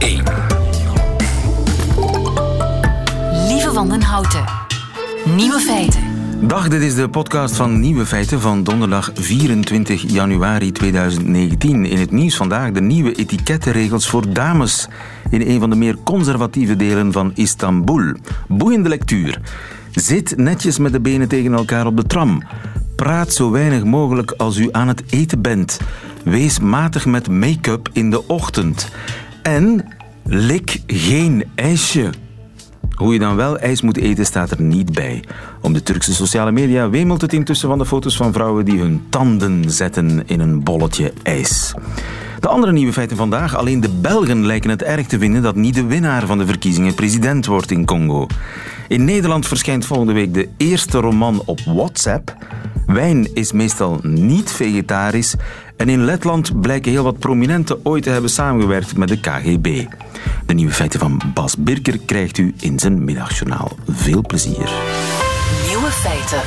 1. Lieve Wandenhouten. Nieuwe feiten. Dag, dit is de podcast van Nieuwe Feiten van donderdag 24 januari 2019. In het nieuws vandaag de nieuwe etikettenregels voor dames in een van de meer conservatieve delen van Istanbul. Boeiende lectuur. Zit netjes met de benen tegen elkaar op de tram. Praat zo weinig mogelijk als u aan het eten bent. Wees matig met make-up in de ochtend. En lik geen ijsje. Hoe je dan wel ijs moet eten staat er niet bij. Op de Turkse sociale media wemelt het intussen van de foto's van vrouwen die hun tanden zetten in een bolletje ijs. De andere nieuwe feiten vandaag. Alleen de Belgen lijken het erg te vinden dat niet de winnaar van de verkiezingen president wordt in Congo. In Nederland verschijnt volgende week de eerste roman op WhatsApp. Wijn is meestal niet vegetarisch. En in Letland blijken heel wat prominenten ooit te hebben samengewerkt met de KGB. De nieuwe feiten van Bas Birker krijgt u in zijn middagjournaal. Veel plezier. Nieuwe feiten.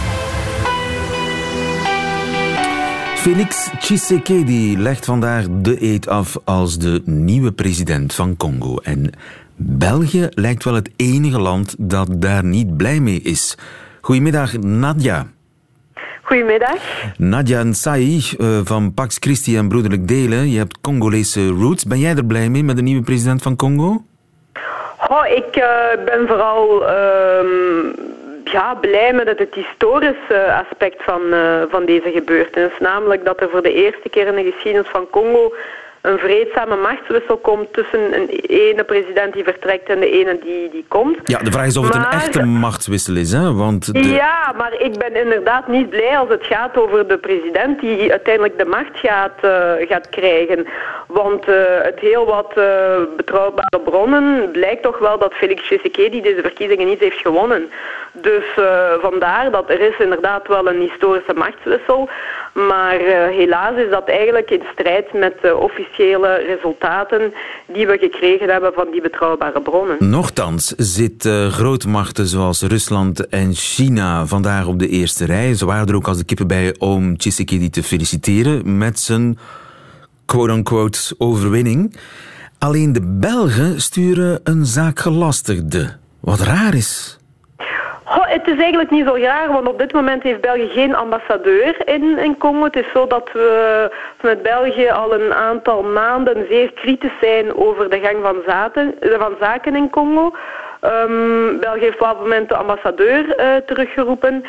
Felix Tshisekedi legt vandaag de eet af als de nieuwe president van Congo. En België lijkt wel het enige land dat daar niet blij mee is. Goedemiddag, Nadia. Goedemiddag. Nadia Nsai uh, van Pax Christi en Broederlijk Delen. Je hebt Congolese roots. Ben jij er blij mee met de nieuwe president van Congo? Oh, ik uh, ben vooral uh, ja, blij met het historische aspect van, uh, van deze gebeurtenis. Namelijk dat er voor de eerste keer in de geschiedenis van Congo een vreedzame machtswissel komt tussen een ene president die vertrekt en de ene die, die komt. Ja, de vraag is of het een echte machtswissel is, hè? Want de... Ja, maar ik ben inderdaad niet blij als het gaat over de president die uiteindelijk de macht gaat, uh, gaat krijgen. Want uh, het heel wat uh, betrouwbare bronnen blijkt toch wel dat Felix Tshisekedi deze verkiezingen niet heeft gewonnen. Dus vandaar dat er is inderdaad wel een historische machtswissel. Maar helaas is dat eigenlijk in strijd met de officiële resultaten die we gekregen hebben van die betrouwbare bronnen. Nochtans zitten grootmachten zoals Rusland en China vandaag op de eerste rij. Ze waren er ook als de kippen bij om Tshisekedi te feliciteren met zijn quote-unquote overwinning. Alleen de Belgen sturen een zaakgelastigde. Wat raar is. Het is eigenlijk niet zo raar, want op dit moment heeft België geen ambassadeur in, Congo. Het is zo dat we met België al een aantal maanden zeer kritisch zijn over de gang van, zaten, van zaken in Congo. Um, België heeft op het moment de ambassadeur uh, teruggeroepen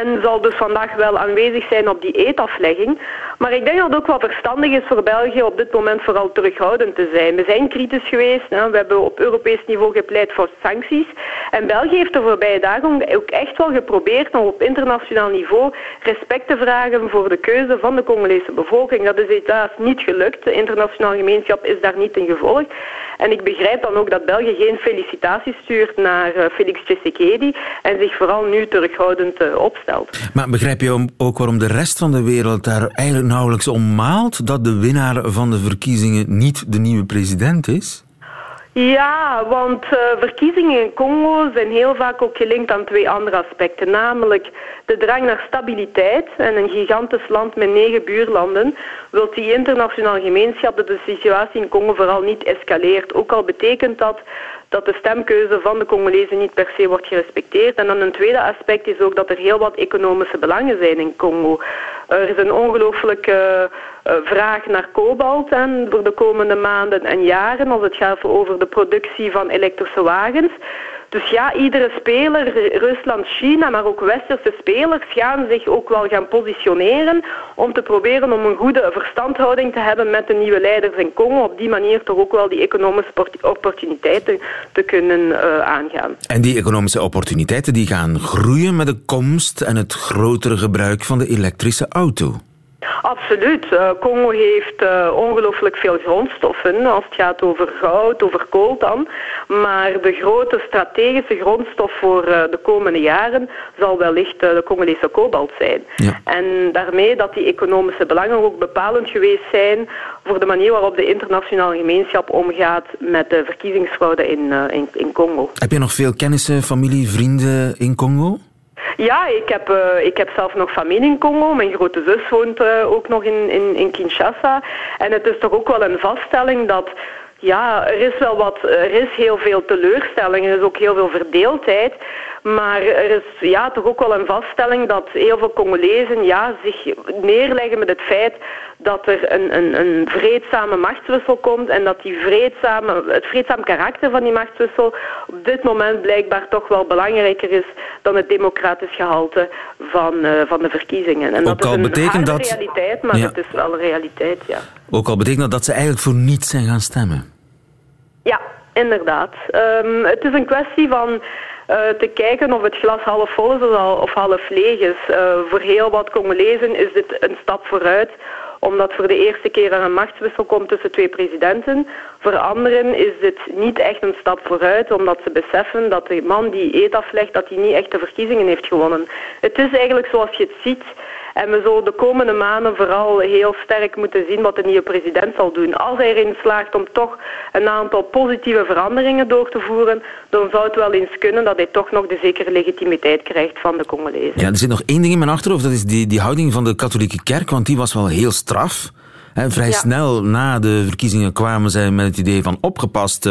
en zal dus vandaag wel aanwezig zijn op die eetaflegging. Maar ik denk dat het ook wel verstandig is voor België op dit moment vooral terughoudend te zijn. We zijn kritisch geweest, hè. we hebben op Europees niveau gepleit voor sancties. En België heeft de voorbije dagen ook echt wel geprobeerd om op internationaal niveau respect te vragen voor de keuze van de Congolese bevolking. Dat is helaas niet gelukt. De internationale gemeenschap is daar niet in gevolgd. En ik begrijp dan ook dat België geen felicitaties stuurt naar uh, Felix Tshisekedi en zich vooral nu terughoudend uh, Maar begrijp je ook waarom de rest van de wereld daar eigenlijk nauwelijks om maalt dat de winnaar van de verkiezingen niet de nieuwe president is? Ja, want uh, verkiezingen in Congo zijn heel vaak ook gelinkt aan twee andere aspecten. Namelijk de drang naar stabiliteit. En een gigantisch land met negen buurlanden wil die internationale gemeenschap dat de situatie in Congo vooral niet escaleert. Ook al betekent dat dat de stemkeuze van de Congolezen niet per se wordt gerespecteerd. En dan een tweede aspect is ook dat er heel wat economische belangen zijn in Congo. Er is een ongelooflijke uh, vraag naar kobalt en voor de komende maanden en jaren als het gaat over de productie van elektrische wagens. Dus ja, iedere speler, Rusland, China, maar ook westerse spelers, gaan zich ook wel gaan positioneren om te proberen om een goede verstandhouding te hebben met de nieuwe leiders in Congo. Op die manier toch ook wel die economische opportuniteiten te kunnen uh, aangaan. En die economische opportuniteiten die gaan groeien met de komst en het grotere gebruik van de elektrische auto. Absoluut. Uh, Congo heeft uh, ongelooflijk veel grondstoffen als het gaat over goud, over coltan. Maar de grote strategische grondstof voor uh, de komende jaren zal wellicht de Congolese kobalt zijn. Ja. En daarmee dat die economische belangen ook bepalend geweest zijn voor de manier waarop de internationale gemeenschap omgaat met de verkiezingsfraude in, in, in Congo. Heb je nog veel kennissen, familie, vrienden in Congo? Ja, ik heb, uh, ik heb zelf nog familie in Congo. Mijn grote zus woont uh, ook nog in, in, in Kinshasa. En het is toch ook wel een vaststelling dat ja, er is wel wat, er is heel veel teleurstelling, er is ook heel veel verdeeldheid. Maar er is ja, toch ook wel een vaststelling dat heel veel Congolezen ja, zich neerleggen met het feit dat er een, een, een vreedzame machtswissel komt en dat die vreedzame, het vreedzaam karakter van die machtswissel op dit moment blijkbaar toch wel belangrijker is dan het democratisch gehalte van, uh, van de verkiezingen. En ook dat is een betekent dat... realiteit, maar Ja. het is wel een realiteit, ja. Ook al betekent dat dat ze eigenlijk voor niets zijn gaan stemmen. Ja, inderdaad. Ehm, het is een kwestie van eh, te kijken of het glas half vol is of al- of half leeg is. Eh, voor heel wat Congolezen is dit een stap vooruit omdat voor de eerste keer er een machtswissel komt tussen twee presidenten. Voor anderen is dit niet echt een stap vooruit, omdat ze beseffen dat de man die eet aflegt, dat hij niet echt de verkiezingen heeft gewonnen. Het is eigenlijk zoals je het ziet. En we zullen de komende maanden vooral heel sterk moeten zien wat de nieuwe president zal doen. Als hij erin slaagt om toch een aantal positieve veranderingen door te voeren, dan zou het wel eens kunnen dat hij toch nog de zekere legitimiteit krijgt van de Congolezen. Ja, er zit nog één ding in mijn achterhoofd, dat is die, die houding van de katholieke kerk, want die was wel heel straf. Hè, vrij Ja. snel na de verkiezingen kwamen zij met het idee van opgepast,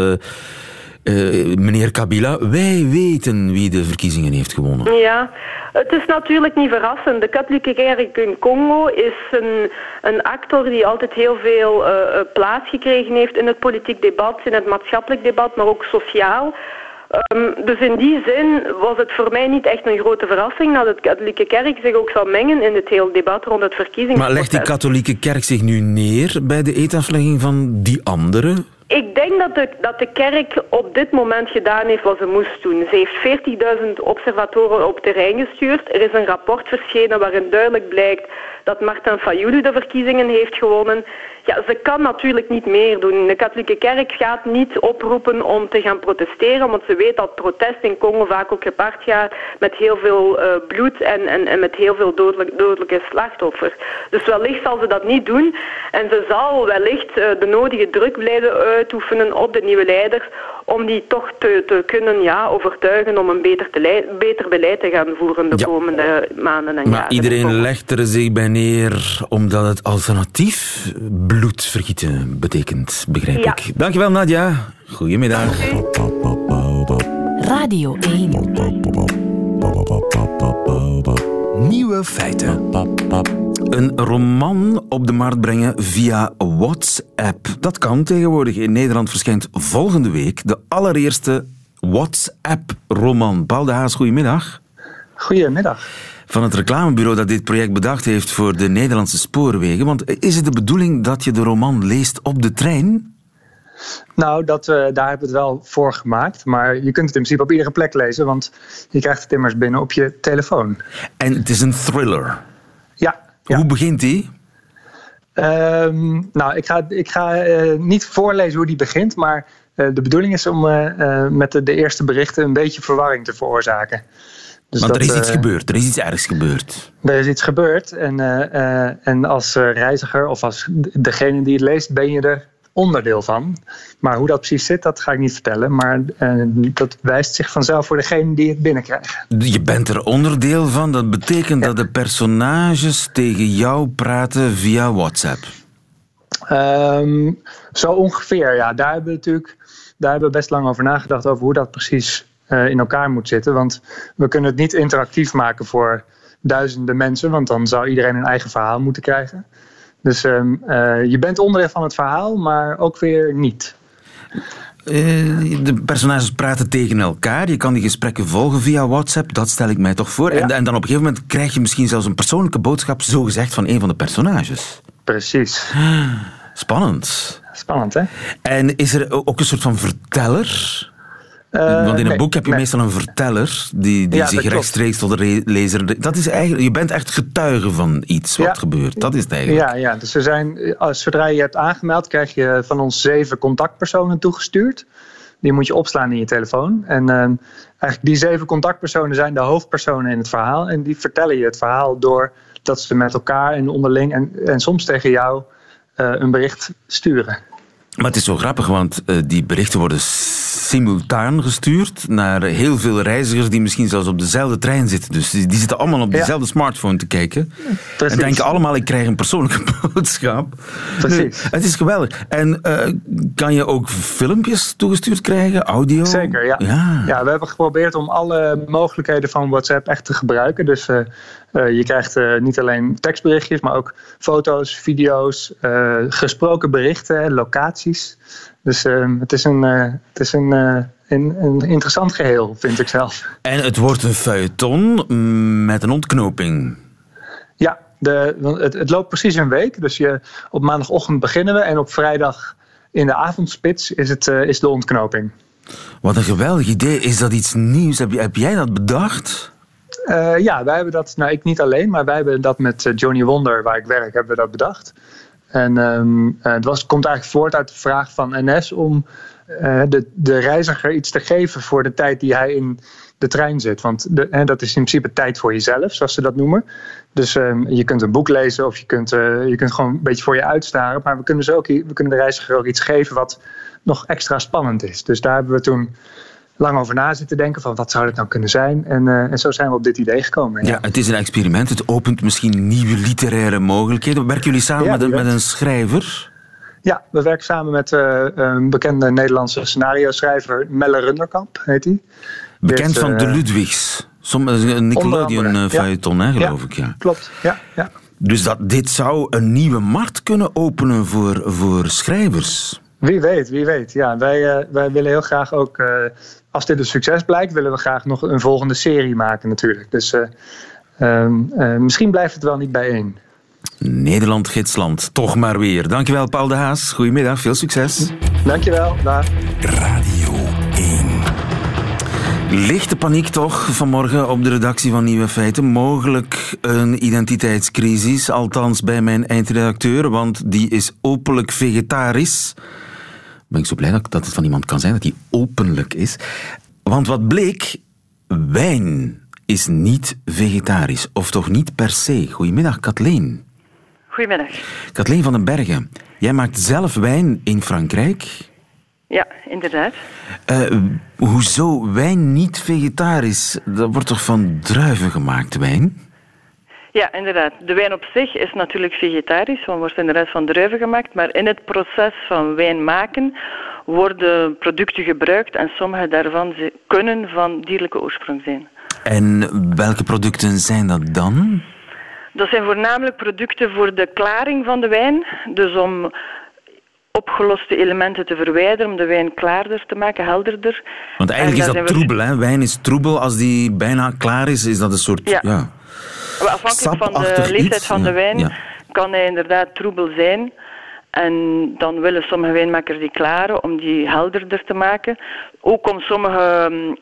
eh, meneer Kabila, wij weten wie de verkiezingen heeft gewonnen. Ja, het is natuurlijk niet verrassend. De katholieke kerk in Congo is een, een actor die altijd heel veel eh, eh, plaats gekregen heeft in het politiek debat, in het maatschappelijk debat, maar ook sociaal. Ehm, dus in die zin was het voor mij niet echt een grote verrassing dat de katholieke kerk zich ook zal mengen in het hele debat rond het verkiezingsproces. Maar legt die katholieke kerk zich nu neer bij de eetaflegging van die andere? Ik denk dat de, dat de kerk op dit moment gedaan heeft wat ze moest doen. Ze heeft 40.000 observatoren op terrein gestuurd. Er is een rapport verschenen waarin duidelijk blijkt dat Martin Fayulu de verkiezingen heeft gewonnen. Ja, ze kan natuurlijk niet meer doen. De katholieke kerk gaat niet oproepen om te gaan protesteren, want ze weet dat protest in Congo vaak ook gepaard gaat met heel veel eh, bloed en, en, met heel veel dodelijk, dodelijke slachtoffers. Dus wellicht zal ze dat niet doen en ze zal wellicht eh, de nodige druk blijven uitoefenen op de nieuwe leiders om die toch te, te kunnen ja, overtuigen om een beter, te beter beleid te gaan voeren de Ja. komende maanden en Maar jaren. iedereen legt er zich bij neer omdat het alternatief bloedvergieten betekent, begrijp Ja. ik. Dankjewel Nadja. Goedemiddag. Radio 1. Nieuwe feiten. Een roman op de markt brengen via WhatsApp. Dat kan tegenwoordig. In Nederland verschijnt volgende week de allereerste WhatsApp-roman. Paul de Haas, goedemiddag. Goedemiddag. Van het reclamebureau dat dit project bedacht heeft voor de Nederlandse spoorwegen. Want is het de bedoeling dat je de roman leest op de trein? Nou, dat, eh, daar hebben we het wel voor gemaakt. Maar je kunt het in principe op iedere plek lezen, want je krijgt het immers binnen op je telefoon. En het is een thriller. Ja. Hoe begint die? Ehm, nou, ik ga, ik ga eh, niet voorlezen hoe die begint, maar eh, de bedoeling is om eh, met de, de eerste berichten een beetje verwarring te veroorzaken. Dus Want er is iets gebeurd, er is iets ergs gebeurd. Er is iets gebeurd en, en als reiziger of als degene die het leest, ben je er onderdeel van. Maar hoe dat precies zit, dat ga ik niet vertellen. Maar eh, dat wijst zich vanzelf voor degene die het binnenkrijgen. Je bent er onderdeel van. Dat betekent dat de personages tegen jou praten via WhatsApp. Ehm, zo ongeveer, ja. Daar hebben we natuurlijk daar hebben we best lang over nagedacht over hoe dat precies eh, in elkaar moet zitten. Want we kunnen het niet interactief maken voor duizenden mensen, want dan zou iedereen een eigen verhaal moeten krijgen. Dus ehm, eh, je bent onderdeel van het verhaal, maar ook weer niet. Eh, de personages praten tegen elkaar. Je kan die gesprekken volgen via WhatsApp. Dat stel ik mij toch voor. En, Ja. en dan op een gegeven moment krijg je misschien zelfs een persoonlijke boodschap, zogezegd, van een van de personages. Precies. Spannend. Spannend, hè? En is er ook een soort van verteller? Eh, Want in een nee, boek heb je nee. meestal een verteller die, die Ja, zich rechtstreeks tot de lezer. Dat is eigenlijk, je bent echt getuige van iets wat Ja. gebeurt. Dat is het eigenlijk. Ja, ja, dus er zijn, als, zodra je hebt aangemeld, krijg je van ons zeven contactpersonen toegestuurd. Die moet je opslaan in je telefoon. En ehm, eigenlijk die zeven contactpersonen zijn de hoofdpersonen in het verhaal. En die vertellen je het verhaal door dat ze met elkaar en onderling en, en soms tegen jou eh, een bericht sturen. Maar het is zo grappig, want eh, die berichten worden simultaan gestuurd naar heel veel reizigers die misschien zelfs op dezelfde trein zitten. Dus die, die zitten allemaal op dezelfde smartphone te kijken. Precies. En denken allemaal, ik krijg een persoonlijke boodschap. Precies. Het is geweldig. En eh, kan je ook filmpjes toegestuurd krijgen, audio? Zeker, ja. ja. Ja, we hebben geprobeerd om alle mogelijkheden van WhatsApp echt te gebruiken. Dus eh, eh, je krijgt niet alleen tekstberichtjes, maar ook foto's, video's, gesproken berichten, locaties. Dus eh, het is, een, eh, het is een, eh, een, een interessant geheel, vind ik zelf. En het wordt een feuilleton met een ontknoping. Ja, de, het, het loopt precies een week. Dus je, op maandagochtend beginnen we en op vrijdag in de avondspits is, het, eh, is de ontknoping. Wat een geweldig idee. Is dat iets nieuws? Heb, heb jij dat bedacht? Ja, wij hebben dat, nou ik niet alleen, maar wij hebben dat met Johnny Wonder, waar ik werk, hebben we dat bedacht. En ehm, eh, het was, komt eigenlijk voort uit de vraag van NS om eh, de, de reiziger iets te geven voor de tijd die hij in de trein zit. Want de, hè, dat is in principe tijd voor jezelf, zoals ze dat noemen. Dus ehm, je kunt een boek lezen of je kunt, eh, je kunt gewoon een beetje voor je uitstaren. Maar we kunnen, ze ook, we kunnen de reiziger ook iets geven wat nog extra spannend is. Dus daar hebben we toen lang over na zitten denken van wat zou dat nou kunnen zijn. En, eh, en zo zijn we op dit idee gekomen. Ja, het is een experiment. Het opent misschien nieuwe literaire mogelijkheden. Werken jullie samen Ja, met, een, met een schrijver? Ja, we werken samen met eh, een bekende Nederlandse scenario-schrijver Melle Runderkamp, heet hij. Bekend van de Ludwigs. Een eh, ja. feuilleton, hè, geloof ik. Ja. Klopt, ja. ja. Dus dat, dit zou een nieuwe markt kunnen openen voor, voor schrijvers. Wie weet, wie weet. Ja, wij, wij willen heel graag ook, als dit een succes blijkt, willen we graag nog een volgende serie maken natuurlijk. Dus eh, ehm, eh, misschien blijft het wel niet bij één. Nederland, gidsland. Toch maar weer. Dankjewel, Paul de Haas. Goedemiddag, veel succes. Dankjewel, dag. Radio 1. Lichte paniek toch vanmorgen op de redactie van Nieuwe Feiten. Mogelijk een identiteitscrisis, althans bij mijn eindredacteur, want die is openlijk vegetarisch. Ben ik zo blij dat, dat het van iemand kan zijn dat hij openlijk is. Want wat bleek, wijn is niet vegetarisch, of toch niet per se. Goedemiddag, Kathleen. Goedemiddag. Kathleen van den Bergen, jij maakt zelf wijn in Frankrijk. Ja, inderdaad. Eh, hoezo wijn niet vegetarisch? Dat wordt toch van druiven gemaakt, wijn? Ja, inderdaad. De wijn op zich is natuurlijk vegetarisch, want wordt inderdaad van druiven gemaakt. Maar in het proces van wijn maken worden producten gebruikt en sommige daarvan kunnen van dierlijke oorsprong zijn. En welke producten zijn dat dan? Dat zijn voornamelijk producten voor de klaring van de wijn. Dus om opgeloste elementen te verwijderen, om de wijn klaarder te maken, helderder. Want eigenlijk En is dat we- troebel, hè? Wijn is troebel. Als die bijna klaar is, is dat een soort... Ja. ja. Afhankelijk van de leeftijd iets, van de wijn Ja. kan hij inderdaad troebel zijn. En dan willen sommige wijnmakers die klaren om die helderder te maken. Ook om sommige mm,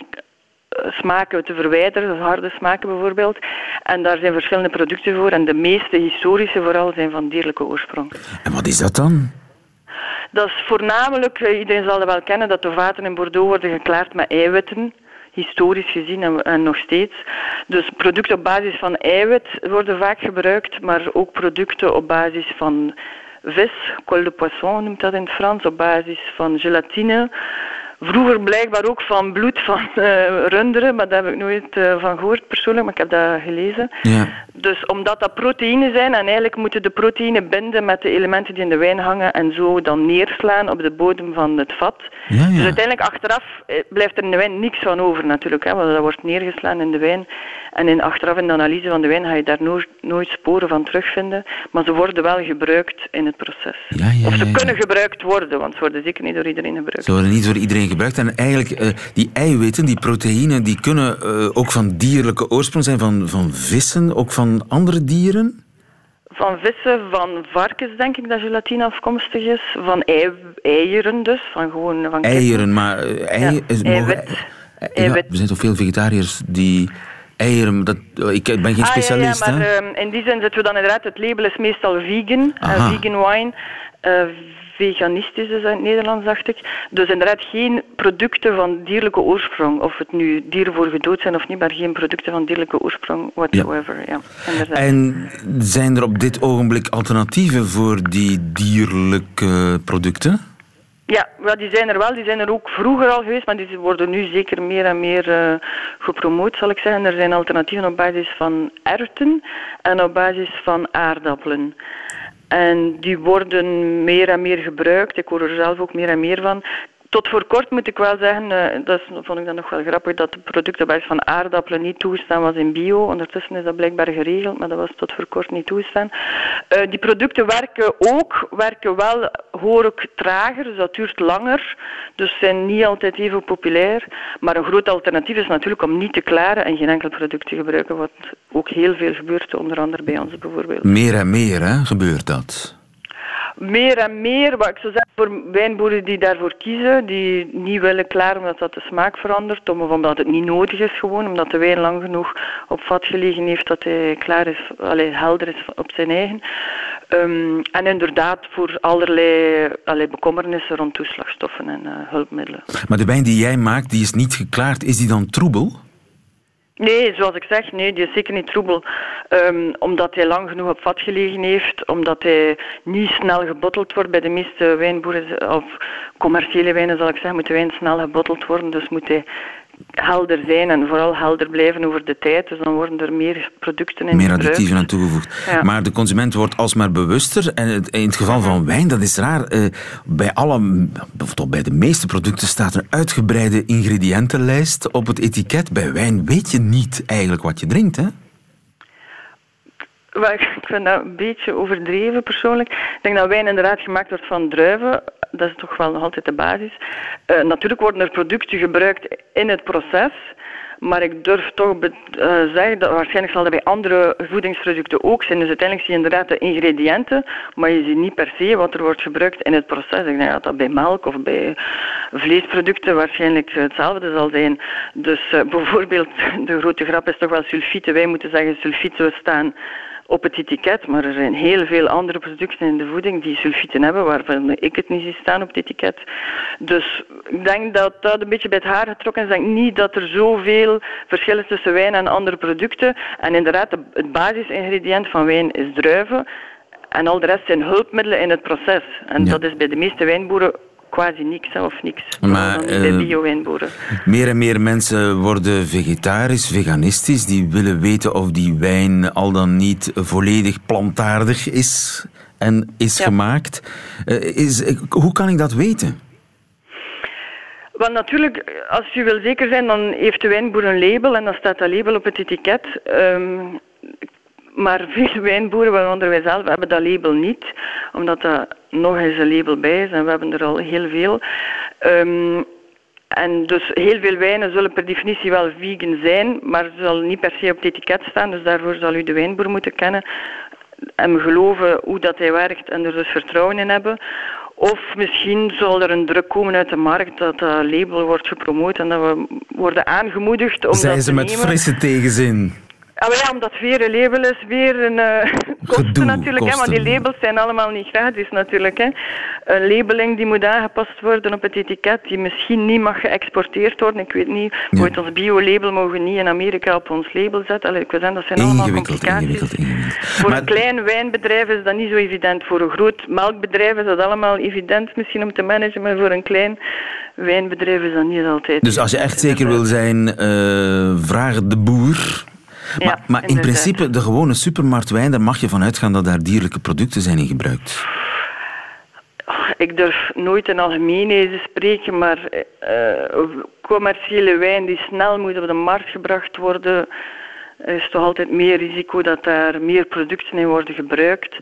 smaken te verwijderen, harde smaken bijvoorbeeld. En daar zijn verschillende producten voor. En de meeste historische vooral zijn van dierlijke oorsprong. En wat is dat dan? Dat is voornamelijk, eh, iedereen zal dat wel kennen, dat de vaten in Bordeaux worden geklaard met eiwitten. Historisch gezien en, nog steeds. Dus producten op basis van eiwit worden vaak gebruikt, maar ook producten op basis van vis, col de poisson noemt dat in het Frans, op basis van gelatine. Vroeger blijkbaar ook van bloed van eh, runderen, maar daar heb ik nooit eh, van gehoord persoonlijk, maar ik heb dat gelezen. Ja. Dus omdat dat proteïnen zijn en eigenlijk moeten de proteïnen binden met de elementen die in de wijn hangen en zo dan neerslaan op de bodem van het vat. Ja, ja. Dus uiteindelijk achteraf eh, blijft er in de wijn niks van over natuurlijk, hè, want dat wordt neergeslaan in de wijn. En in, achteraf in de analyse van de wijn ga je daar nooit, nooit sporen van terugvinden, maar ze worden wel gebruikt in het proces. Ja, ja, of ze kunnen gebruikt worden, want ze worden zeker niet door iedereen gebruikt. Ze worden niet door iedereen gebruikt. En eigenlijk, eh, die eiwitten, die proteïnen, die kunnen eh, ook van dierlijke oorsprong zijn, van, van vissen, ook van andere dieren. Van vissen, van varkens denk ik dat gelatine afkomstig is. Van ei, eieren dus, van gewoon van kippen. Eieren, maar eh, ei, Ja, is, eiwit. mogen- ja, Eiwit. er zijn toch veel vegetariërs die eieren... Dat, eh, ik ben geen specialist, ah, ja, ja, maar ehm, in die zin zitten we dan inderdaad, het label is meestal vegan, vegan wine. Eh, veganistisch is in het Nederlands, dacht ik. Dus inderdaad geen producten van dierlijke oorsprong. Of het nu dieren voor gedood zijn of niet, maar geen producten van dierlijke oorsprong whatsoever. Ja. En zijn er op dit ogenblik alternatieven voor die dierlijke producten? Ja, wel, die zijn er wel. Die zijn er ook vroeger al geweest, maar die worden nu zeker meer en meer uh, gepromoot, zal ik zeggen. Er zijn alternatieven op basis van erwten en op basis van aardappelen. En die worden meer en meer gebruikt. Ik hoor er zelf ook meer en meer van. Tot voor kort moet ik wel zeggen, uh, dat vond ik dan nog wel grappig, dat de basis van aardappelen niet toegestaan was in bio. Ondertussen is dat blijkbaar geregeld, maar dat was tot voor kort niet toegestaan. Uh, die producten werken ook, werken wel, hoor ik, trager, dus dat duurt langer. Dus zijn niet altijd even populair. Maar een groot alternatief is natuurlijk om niet te klaren en geen enkel product te gebruiken, wat ook heel veel gebeurt, onder andere bij ons bijvoorbeeld. Meer en meer hè, gebeurt dat meer en meer, wat ik zou zeggen, voor wijnboeren die daarvoor kiezen, die niet willen klaar omdat dat de smaak verandert, of omdat het niet nodig is gewoon, omdat de wijn lang genoeg op vat gelegen heeft dat hij klaar is, alleen helder is op zijn eigen. Um, en inderdaad voor allerlei, allerlei bekommernissen rond toeslagstoffen en uh, hulpmiddelen. Maar de wijn die jij maakt, die is niet geklaard, is die dan troebel? Nee, zoals ik zeg, nee, die is zeker niet troebel. Um, omdat hij lang genoeg op vat gelegen heeft, omdat hij niet snel gebotteld wordt. Bij de meeste wijnboeren, of commerciële wijnen zal ik zeggen, moet de wijn snel gebotteld worden. Dus moet hij helder zijn en vooral helder blijven over de tijd. Dus dan worden er meer producten in Meer additieven aan toegevoegd. Maar de consument wordt alsmaar bewuster. En in het geval van wijn, dat is raar. Eh, bij, alle, of bij de meeste producten staat een uitgebreide ingrediëntenlijst op het etiket. Bij wijn weet je niet eigenlijk wat je drinkt, hè? ik vind dat een beetje overdreven persoonlijk. Ik denk dat wijn inderdaad gemaakt wordt van druiven. Dat is toch wel nog altijd de basis. Uh, natuurlijk worden er producten gebruikt in het proces. Maar ik durf toch uh, zeggen dat waarschijnlijk zal dat bij andere voedingsproducten ook zijn. Dus uiteindelijk zie je inderdaad de ingrediënten, maar je ziet niet per se wat er wordt gebruikt in het proces. Ik denk dat dat bij melk of bij vleesproducten waarschijnlijk hetzelfde zal zijn. Dus uh, bijvoorbeeld, de grote grap is toch wel sulfieten. Wij moeten zeggen sulfieten staan op het etiket, maar er zijn heel veel andere producten in de voeding die sulfieten hebben, waarvan ik het niet zie staan op het etiket. Dus ik denk dat dat een beetje bij het haar getrokken is. Ik denk niet dat er zoveel verschil is tussen wijn en andere producten. En inderdaad, het basisingrediënt van wijn is druiven. En al de rest zijn hulpmiddelen in het proces. En dat is bij de meeste wijnboeren quasi niks of niks. Maar de uh, bio-wijnboeren. Meer en meer mensen worden vegetarisch, veganistisch. Die willen weten of die wijn al dan niet volledig plantaardig is en is gemaakt. Uh, is, hoe kan ik dat weten? Want natuurlijk, als u wil zeker zijn, dan heeft de wijnboer een label en dan staat dat label op het etiket. Um, maar veel wijnboeren, waaronder wij zelf, hebben dat label niet, omdat dat nog eens een label bij is en we hebben er al heel veel. Um, en dus heel veel wijnen zullen per definitie wel vegan zijn, maar ze zullen niet per se op het etiket staan. Dus daarvoor zal u de wijnboer moeten kennen en geloven hoe dat hij werkt en er dus vertrouwen in hebben. Of misschien zal er een druk komen uit de markt dat dat label wordt gepromoot en dat we worden aangemoedigd om Zijn dat ze met frisse tegenzin? Ah, ja, omdat weer een label is, weer een uh, kosten natuurlijk. Hè, want die labels zijn allemaal niet gratis natuurlijk. Hè. Een labeling die moet aangepast worden op het etiket, die misschien niet mag geëxporteerd worden. Ik weet niet, ja. ons bio-label mogen niet in Amerika op ons label zetten. Allee, ik wil zeggen, dat zijn allemaal complicaties. Voor een klein wijnbedrijf is dat niet zo evident. Voor een groot melkbedrijf is dat allemaal evident misschien om te managen, maar voor een klein wijnbedrijf is dat niet altijd. Dus als je echt zeker wil zijn, uh, vraag de boer maar, maar in principe, de gewone supermarktwijn, daar mag je van uitgaan dat daar dierlijke producten zijn in gebruikt. Ik durf nooit in algemeenheden spreken, maar uh, commerciële wijn die snel moet op de markt gebracht worden, is toch altijd meer risico dat daar meer producten in worden gebruikt.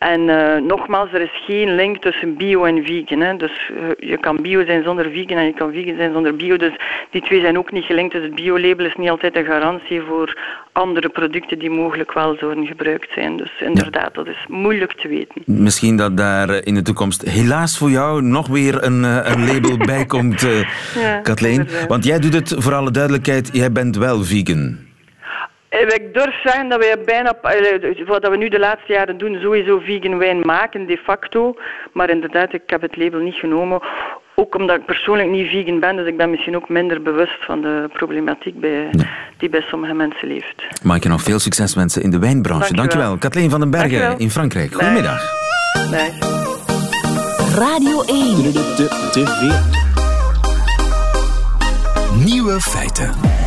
En uh, nogmaals, er is geen link tussen bio en vegan. Hè. Dus uh, je kan bio zijn zonder vegan en je kan vegan zijn zonder bio. Dus die twee zijn ook niet gelinkt. Dus het bio-label is niet altijd een garantie voor andere producten die mogelijk wel zouden gebruikt zijn. Dus inderdaad, dat is moeilijk te weten. Misschien dat daar in de toekomst helaas voor jou nog weer een, uh, een label bij komt, ja, Kathleen. Want jij doet het, voor alle duidelijkheid, jij bent wel vegan. Eh, ik durf zeggen dat wij bijna, eh, wat we nu de laatste jaren doen, sowieso vegan wijn maken, de facto. Maar inderdaad, ik heb het label niet genomen. Ook omdat ik persoonlijk niet vegan ben, dus ik ben misschien ook minder bewust van de problematiek bij, die bij sommige mensen leeft. Mag ik je nog veel succes wensen in de wijnbranche. Dankjewel. Dankjewel. Kathleen van den Bergen in Frankrijk. Goedemiddag. Dag. Radio 1. Nieuwe feiten.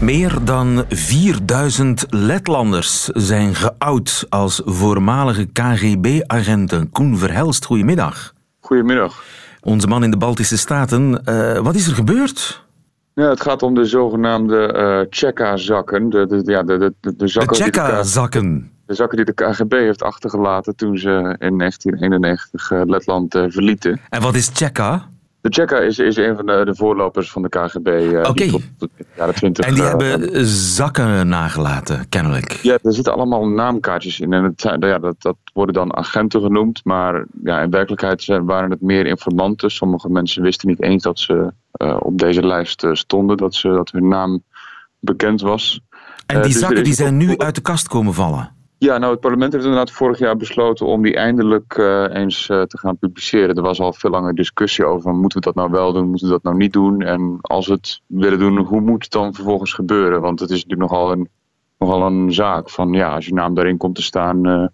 Meer dan 4000 Letlanders zijn geout als voormalige KGB-agenten. Koen Verhelst, goedemiddag. Goedemiddag. Onze man in de Baltische Staten. Uh, wat is er gebeurd? Ja, het gaat om de zogenaamde uh, Cheka-zakken. De, de, ja, de, de, de, zakken de Cheka-zakken. De zakken die de KGB heeft achtergelaten toen ze in 1991 uh, Letland uh, verlieten. En wat is Cheka? De Cheka is, is een van de, de voorlopers van de KGB. Oké. Okay. jaren 20. En die hebben zakken nagelaten, kennelijk. Ja, er zitten allemaal naamkaartjes in. En het zijn, ja, dat, dat worden dan agenten genoemd. Maar ja, in werkelijkheid waren het meer informanten. Sommige mensen wisten niet eens dat ze uh, op deze lijst stonden. Dat, ze, dat hun naam bekend was. En die dus zakken die zijn nu uit de kast komen vallen? Ja, nou het parlement heeft inderdaad vorig jaar besloten om die eindelijk uh, eens uh, te gaan publiceren. Er was al veel langer discussie over, moeten we dat nou wel doen, moeten we dat nou niet doen? En als we het willen doen, hoe moet het dan vervolgens gebeuren? Want het is natuurlijk nogal een, nogal een zaak van, ja, als je naam daarin komt te staan, uh,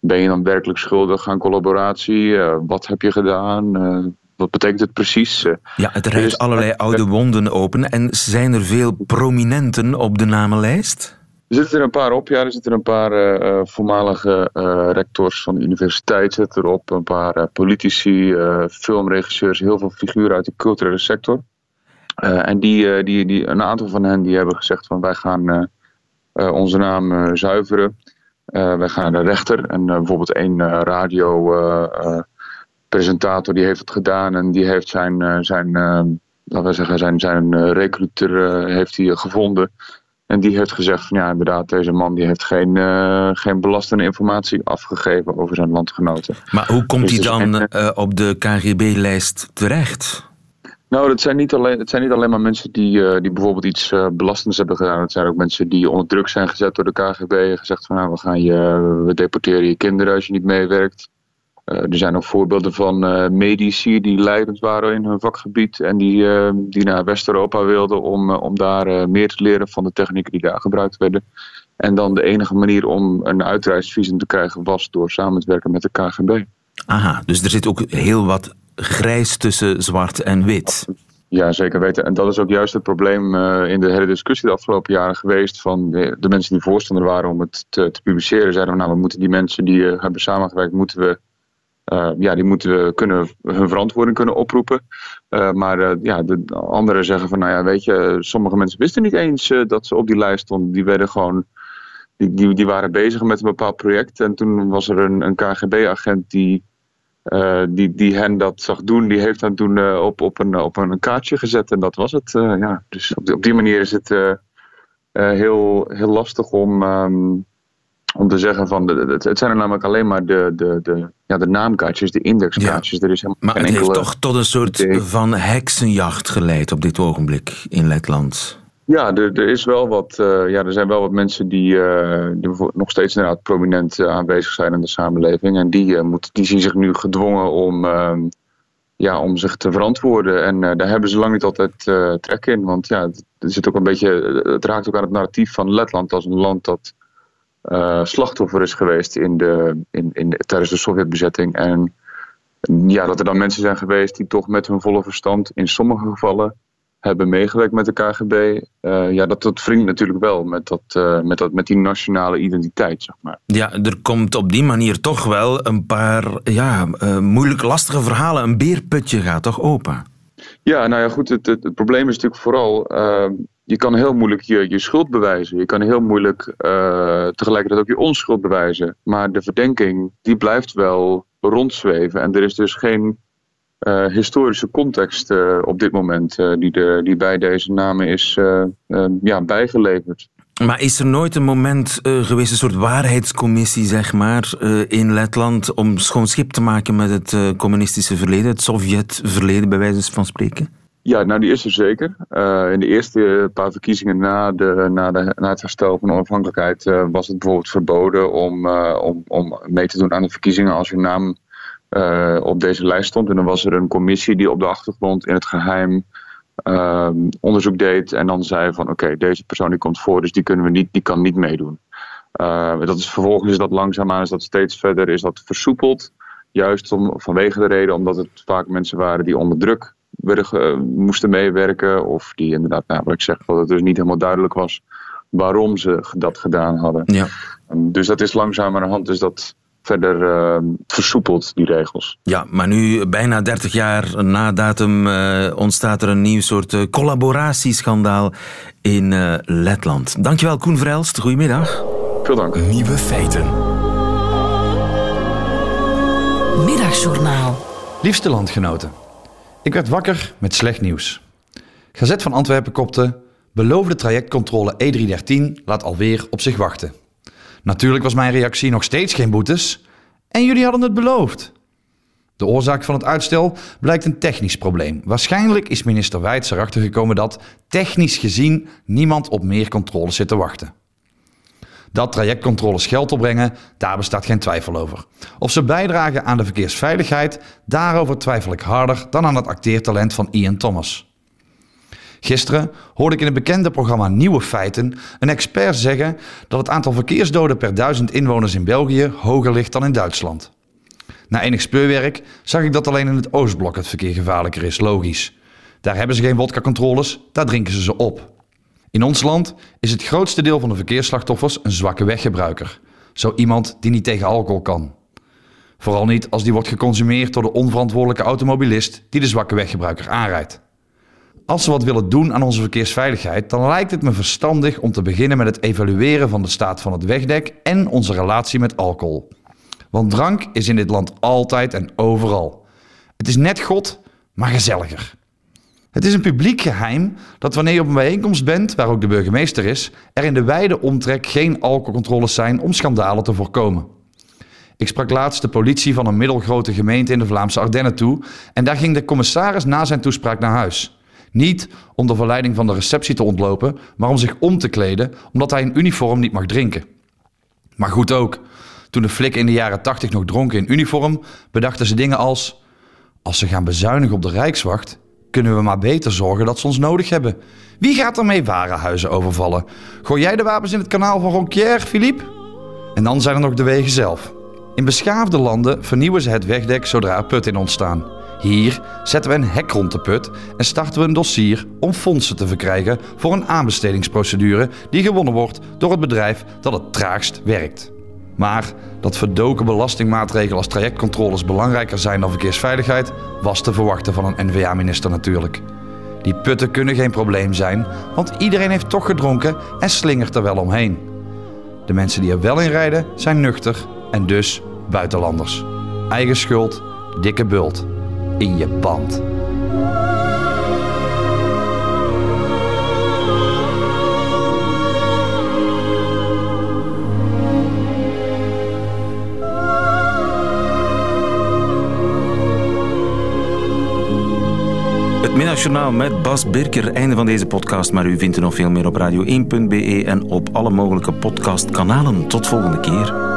ben je dan werkelijk schuldig aan collaboratie? wat heb je gedaan? wat betekent het precies? ja, het rijdt dus, allerlei oude wonden open. En zijn er veel prominenten op de namenlijst? Er zitten er een paar op, ja. Er zitten een paar uh, voormalige uh, rectors van de universiteit zitten erop. Een paar politici, filmregisseurs, heel veel figuren uit de culturele sector. en die, die, die, een aantal van hen die hebben gezegd van wij gaan onze naam zuiveren. wij gaan naar de rechter. En bijvoorbeeld één radiopresentator die heeft het gedaan. En die heeft zijn, zijn laten we zeggen, zijn, zijn recruiter heeft hij gevonden. En die heeft gezegd van ja, inderdaad, deze man die heeft geen, uh, geen belastende informatie afgegeven over zijn landgenoten. Maar hoe komt dus hij dan uh, op de KGB-lijst terecht? Nou, het zijn niet alleen, het zijn niet alleen maar mensen die, uh, die bijvoorbeeld iets belastends hebben gedaan. Het zijn ook mensen die onder druk zijn gezet door de KGB. En gezegd van nou, we, gaan je, we deporteren je kinderen als je niet meewerkt. Uh, er zijn ook voorbeelden van uh, medici die leidend waren in hun vakgebied en die, uh, die naar West-Europa wilden om, om daar meer te leren van de technieken die daar gebruikt werden. En dan de enige manier om een uitreisvisum te krijgen was door samen te werken met de KGB. Aha, dus er zit ook heel wat grijs tussen zwart en wit. Ja, zeker weten. En dat is ook juist het probleem in de hele discussie de afgelopen jaren geweest. Van de, de mensen die voorstander waren om het te, te publiceren, zeiden we nou, we moeten die mensen die hebben samengewerkt, moeten we uh, ja, die moeten kunnen, hun verantwoording kunnen oproepen. Uh, maar uh, ja, de anderen zeggen van, nou ja, weet je, sommige mensen wisten niet eens dat ze op die lijst stonden. Die werden gewoon, die, die, die, waren bezig met een bepaald project. En toen was er een, een KGB-agent die, die, die hen dat zag doen. Die heeft hen toen op, op, een, op een kaartje gezet en dat was het. ja. Dus op die, op die manier is het heel, heel lastig om... Um, om te zeggen van, het zijn er namelijk alleen maar de, de, de, ja, de naamkaartjes, de indexkaartjes. Er is helemaal maar het heeft toch tot een soort van heksenjacht geleid op dit ogenblik in Letland. Ja, er, er, is wel wat, uh, ja, er zijn wel wat mensen die, uh, die nog steeds inderdaad prominent uh, aanwezig zijn in de samenleving. En die, moet, die zien zich nu gedwongen om, ehm, ja, om zich te verantwoorden. En daar hebben ze lang niet altijd trek in. Want ja, het, zit ook een beetje, het raakt ook aan het narratief van Letland als een land dat uh, slachtoffer is geweest in de, in, in, tijdens de Sovjetbezetting. En ja, dat er dan mensen zijn geweest die toch met hun volle verstand in sommige gevallen hebben meegewerkt met de KGB. Uh, eh, ja, dat, dat wringt natuurlijk wel met, dat, uh, met, dat, met die nationale identiteit, zeg maar. Ja, er komt op die manier toch wel een paar ja, moeilijk lastige verhalen. Een beerputje gaat toch open? Ja, nou ja, goed. Het, het, het probleem is natuurlijk vooral je kan heel moeilijk je, je schuld bewijzen. Je kan heel moeilijk uh, tegelijkertijd ook je onschuld bewijzen. Maar de verdenking, die blijft wel rondzweven. En er is dus geen uh, historische context uh, op dit moment die, de, die bij deze namen is ja, bijgeleverd. Maar is er nooit een moment geweest, een soort waarheidscommissie, zeg maar, in Letland, om schoon schip te maken met het communistische verleden, het Sovjet-verleden, bij wijze van spreken? Ja, nou die is er zeker. Uh, in de eerste paar verkiezingen na, de, na, de, na het herstel van onafhankelijkheid uh, was het bijvoorbeeld verboden om, uh, om, om mee te doen aan de verkiezingen als je naam op deze lijst stond. En dan was er een commissie die op de achtergrond in het geheim onderzoek deed en dan zei van oké, deze persoon die komt voor, dus die, kunnen we niet, die kan niet meedoen. dat is, vervolgens is dat langzaamaan is dat steeds verder is dat versoepeld. Juist om, vanwege de reden omdat het vaak mensen waren die onder druk werden, moesten meewerken. Of die inderdaad, nou, wat ik zeg, dat het dus niet helemaal duidelijk was waarom ze dat gedaan hadden. Ja. Dus dat is langzamerhand dus dat verder uh, versoepeld, die regels. Ja, maar nu, bijna 30 jaar na datum, uh, ontstaat er een nieuw soort uh, collaboratieschandaal in uh, Letland. Dankjewel, Koen Vrelst. Goedemiddag. Veel dank. Nieuwe feiten. Middagjournaal. Liefste landgenoten. Ik werd wakker met slecht nieuws. Gazet van Antwerpen kopte... Beloofde trajectcontrole E313 laat alweer op zich wachten. Natuurlijk was mijn reactie nog steeds geen boetes. En jullie hadden het beloofd. De oorzaak van het uitstel blijkt een technisch probleem. Waarschijnlijk is minister Wijts erachter gekomen dat, technisch gezien, niemand op meer controles zit te wachten. Dat trajectcontroles geld opbrengen, daar bestaat geen twijfel over. Of ze bijdragen aan de verkeersveiligheid, daarover twijfel ik harder dan aan het acteertalent van Ian Thomas. Gisteren hoorde ik in het bekende programma Nieuwe Feiten een expert zeggen dat het aantal verkeersdoden per duizend inwoners in België hoger ligt dan in Duitsland. Na enig speurwerk zag ik dat alleen in het Oostblok het verkeer gevaarlijker is, logisch. Daar hebben ze geen wodka-controles, daar drinken ze ze op. In ons land is het grootste deel van de verkeersslachtoffers een zwakke weggebruiker. Zo iemand die niet tegen alcohol kan. Vooral niet als die wordt geconsumeerd door de onverantwoordelijke automobilist die de zwakke weggebruiker aanrijdt. Als we wat willen doen aan onze verkeersveiligheid, dan lijkt het me verstandig om te beginnen met het evalueren van de staat van het wegdek en onze relatie met alcohol. Want drank is in dit land altijd en overal. Het is net God, maar gezelliger. Het is een publiek geheim dat wanneer je op een bijeenkomst bent, waar ook de burgemeester is, er in de wijde omtrek geen alcoholcontroles zijn om schandalen te voorkomen. Ik sprak laatst de politie van een middelgrote gemeente in de Vlaamse Ardennen toe en daar ging de commissaris na zijn toespraak naar huis. Niet om de verleiding van de receptie te ontlopen, maar om zich om te kleden, omdat hij in uniform niet mag drinken. Maar goed ook. Toen de flikken in de jaren 80 nog dronken in uniform, bedachten ze dingen als: Als ze gaan bezuinigen op de Rijkswacht, kunnen we maar beter zorgen dat ze ons nodig hebben. Wie gaat er mee warenhuizen overvallen? Gooi jij de wapens in het kanaal van Ronquière, Philippe? En dan zijn er nog de wegen zelf. In beschaafde landen vernieuwen ze het wegdek zodra er putten in ontstaan. Hier zetten we een hek rond de put en starten we een dossier om fondsen te verkrijgen voor een aanbestedingsprocedure die gewonnen wordt door het bedrijf dat het traagst werkt. Maar dat verdoken belastingmaatregelen als trajectcontroles belangrijker zijn dan verkeersveiligheid was te verwachten van een NVA-minister natuurlijk. Die putten kunnen geen probleem zijn, want iedereen heeft toch gedronken en slingert er wel omheen. De mensen die er wel in rijden zijn nuchter en dus buitenlanders. Eigen schuld, dikke bult in je band. Middagjournaal met Bas Birker. Einde van deze podcast, maar u vindt er nog veel meer op radio1.be en op alle mogelijke podcastkanalen. Tot volgende keer.